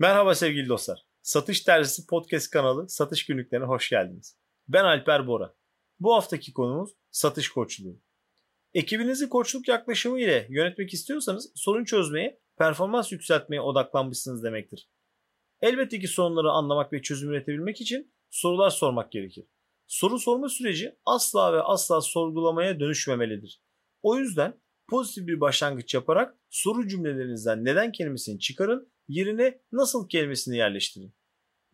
Merhaba sevgili dostlar. Satış Terzisi Podcast kanalı Satış Günlüklerine hoş geldiniz. Ben Alper Bora. Bu haftaki konumuz satış koçluğu. Ekibinizi koçluk yaklaşımı ile yönetmek istiyorsanız sorun çözmeye, performans yükseltmeye odaklanmışsınız demektir. Elbette ki sorunları anlamak ve çözüm üretebilmek için sorular sormak gerekir. Soru sorma süreci asla ve asla sorgulamaya dönüşmemelidir. O yüzden pozitif bir başlangıç yaparak soru cümlelerinizden neden kelimesini çıkarın, yerine nasıl kelimesini yerleştirin.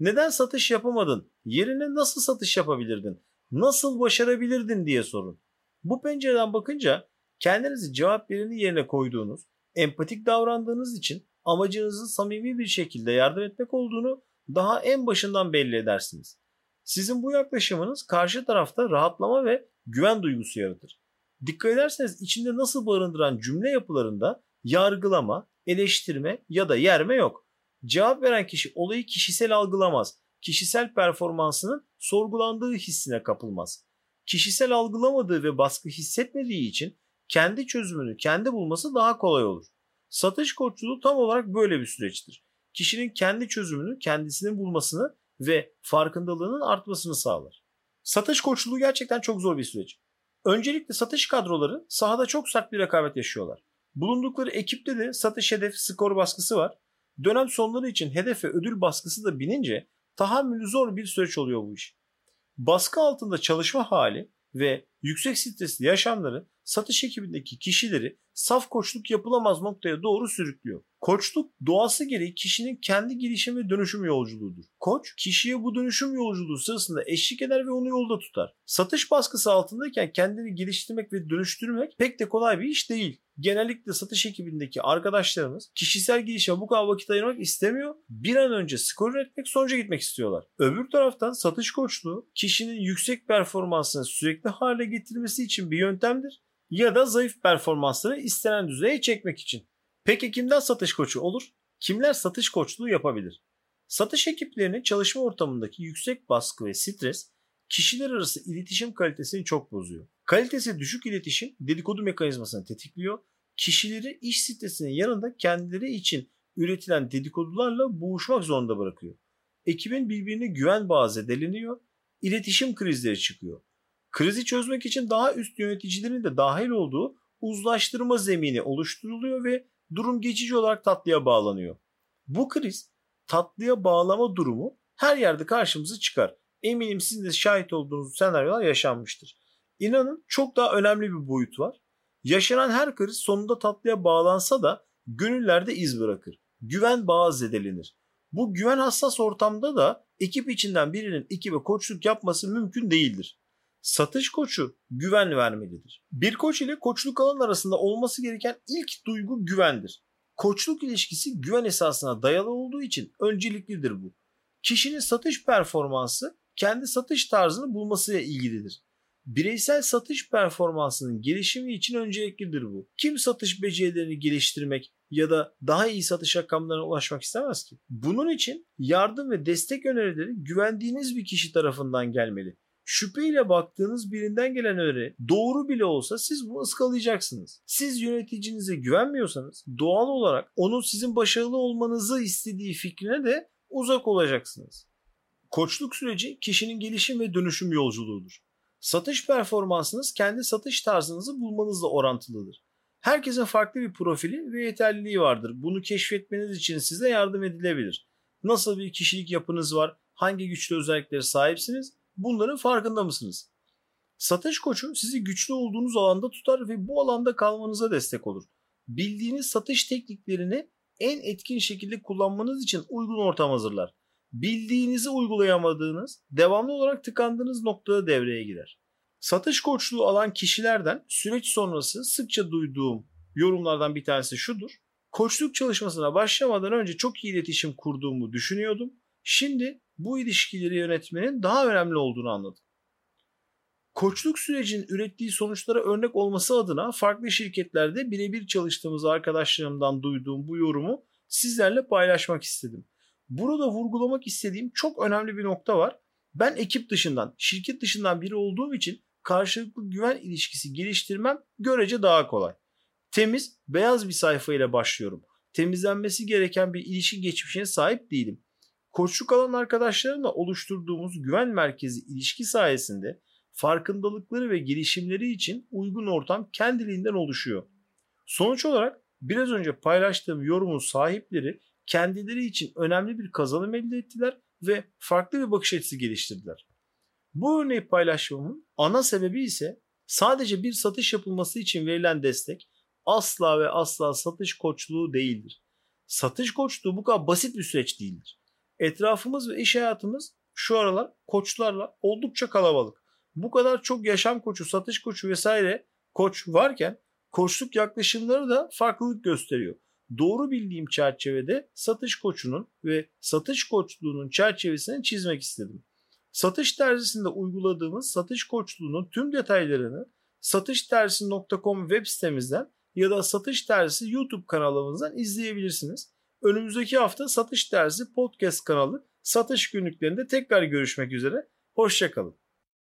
Neden satış yapamadın? Yerine nasıl satış yapabilirdin? Nasıl başarabilirdin diye sorun. Bu pencereden bakınca kendinizi cevap vereni yerine koyduğunuz, empatik davrandığınız için amacınızın samimi bir şekilde yardım etmek olduğunu daha en başından belli edersiniz. Sizin bu yaklaşımınız karşı tarafta rahatlama ve güven duygusu yaratır. Dikkat ederseniz içinde nasıl barındıran cümle yapılarında yargılama, eleştirme ya da yerme yok. Cevap veren kişi olayı kişisel algılamaz. Kişisel performansının sorgulandığı hissine kapılmaz. Kişisel algılamadığı ve baskı hissetmediği için kendi çözümünü kendi bulması daha kolay olur. Satış koçluğu tam olarak böyle bir süreçtir. Kişinin kendi çözümünü kendisinin bulmasını ve farkındalığının artmasını sağlar. Satış koçluğu gerçekten çok zor bir süreç. Öncelikle satış kadroları sahada çok sert bir rekabet yaşıyorlar. Bulundukları ekipte de satış hedef skor baskısı var. Dönem sonları için hedef ve ödül baskısı da binince tahammülü zor bir süreç oluyor bu iş. Baskı altında çalışma hali ve yüksek stresli yaşamları satış ekibindeki kişileri saf koçluk yapılamaz noktaya doğru sürüklüyor. Koçluk doğası gereği kişinin kendi gelişim ve dönüşüm yolculuğudur. Koç kişiye bu dönüşüm yolculuğu sırasında eşlik eder ve onu yolda tutar. Satış baskısı altındayken kendini geliştirmek ve dönüştürmek pek de kolay bir iş değil. Genellikle satış ekibindeki arkadaşlarımız kişisel gelişime bu kadar vakit ayırmak istemiyor. Bir an önce skor üretmek sonuca gitmek istiyorlar. Öbür taraftan satış koçluğu kişinin yüksek performansını sürekli hale getirmesi için bir yöntemdir ya da zayıf performansları istenen düzeye çekmek için. Peki kimden satış koçu olur? Kimler satış koçluğu yapabilir? Satış ekiplerinin çalışma ortamındaki yüksek baskı ve stres kişiler arası iletişim kalitesini çok bozuyor. Kalitesi düşük iletişim dedikodu mekanizmasını tetikliyor. Kişileri iş stresinin yanında kendileri için üretilen dedikodularla boğuşmak zorunda bırakıyor. Ekibin birbirine güven bağı zedeleniyor. İletişim krizleri çıkıyor. Krizi çözmek için daha üst yöneticilerin de dahil olduğu uzlaştırma zemini oluşturuluyor ve durum geçici olarak tatlıya bağlanıyor. Bu kriz tatlıya bağlama durumu her yerde karşımıza çıkar. Eminim sizin de şahit olduğunuz senaryolar yaşanmıştır. İnanın çok daha önemli bir boyut var. Yaşanan her kriz sonunda tatlıya bağlansa da gönüllerde iz bırakır. Güven bağı zedelenir. Bu güven hassas ortamda da ekip içinden birinin ekibe koçluk yapması mümkün değildir. Satış koçu güven vermelidir. Bir koç ile koçluk alan arasında olması gereken ilk duygu güvendir. Koçluk ilişkisi güven esasına dayalı olduğu için önceliklidir bu. Kişinin satış performansı kendi satış tarzını bulmasıyla ilgilidir. Bireysel satış performansının gelişimi için önceliklidir bu. Kim satış becerilerini geliştirmek ya da daha iyi satış rakamlarına ulaşmak istemez ki? Bunun için yardım ve destek önerileri güvendiğiniz bir kişi tarafından gelmeli şüpheyle baktığınız birinden gelen öneri doğru bile olsa siz bunu ıskalayacaksınız. Siz yöneticinize güvenmiyorsanız doğal olarak onun sizin başarılı olmanızı istediği fikrine de uzak olacaksınız. Koçluk süreci kişinin gelişim ve dönüşüm yolculuğudur. Satış performansınız kendi satış tarzınızı bulmanızla orantılıdır. Herkesin farklı bir profili ve yeterliliği vardır. Bunu keşfetmeniz için size yardım edilebilir. Nasıl bir kişilik yapınız var? Hangi güçlü özelliklere sahipsiniz? Bunların farkında mısınız? Satış koçu sizi güçlü olduğunuz alanda tutar ve bu alanda kalmanıza destek olur. Bildiğiniz satış tekniklerini en etkin şekilde kullanmanız için uygun ortam hazırlar. Bildiğinizi uygulayamadığınız, devamlı olarak tıkandığınız noktada devreye girer. Satış koçluğu alan kişilerden süreç sonrası sıkça duyduğum yorumlardan bir tanesi şudur. Koçluk çalışmasına başlamadan önce çok iyi iletişim kurduğumu düşünüyordum. Şimdi bu ilişkileri yönetmenin daha önemli olduğunu anladım. Koçluk sürecinin ürettiği sonuçlara örnek olması adına farklı şirketlerde birebir çalıştığımız arkadaşlarımdan duyduğum bu yorumu sizlerle paylaşmak istedim. Burada vurgulamak istediğim çok önemli bir nokta var. Ben ekip dışından, şirket dışından biri olduğum için karşılıklı güven ilişkisi geliştirmem görece daha kolay. Temiz, beyaz bir sayfa ile başlıyorum. temizlenmesi gereken bir ilişki geçmişine sahip değilim. Koçluk alan arkadaşlarımla oluşturduğumuz güven merkezi ilişki sayesinde farkındalıkları ve gelişimleri için uygun ortam kendiliğinden oluşuyor. Sonuç olarak biraz önce paylaştığım yorumun sahipleri kendileri için önemli bir kazanım elde ettiler ve farklı bir bakış açısı geliştirdiler. Bu örneği paylaşmamın ana sebebi ise sadece bir satış yapılması için verilen destek asla ve asla satış koçluğu değildir. Satış koçluğu bu kadar basit bir süreç değildir. Etrafımız ve iş hayatımız şu aralar koçlarla oldukça kalabalık. Bu kadar çok yaşam koçu, satış koçu vesaire koç varken koçluk yaklaşımları da farklılık gösteriyor. Doğru bildiğim çerçevede satış koçunun ve satış koçluğunun çerçevesini çizmek istedim. Satış terzisinde uyguladığımız satış koçluğunun tüm detaylarını satışterzisi.com web sitemizden ya da Satış Terzisi YouTube kanalımızdan izleyebilirsiniz. Önümüzdeki hafta Satış Terzisi podcast kanalı satış günlüklerinde tekrar görüşmek üzere. Hoşçakalın.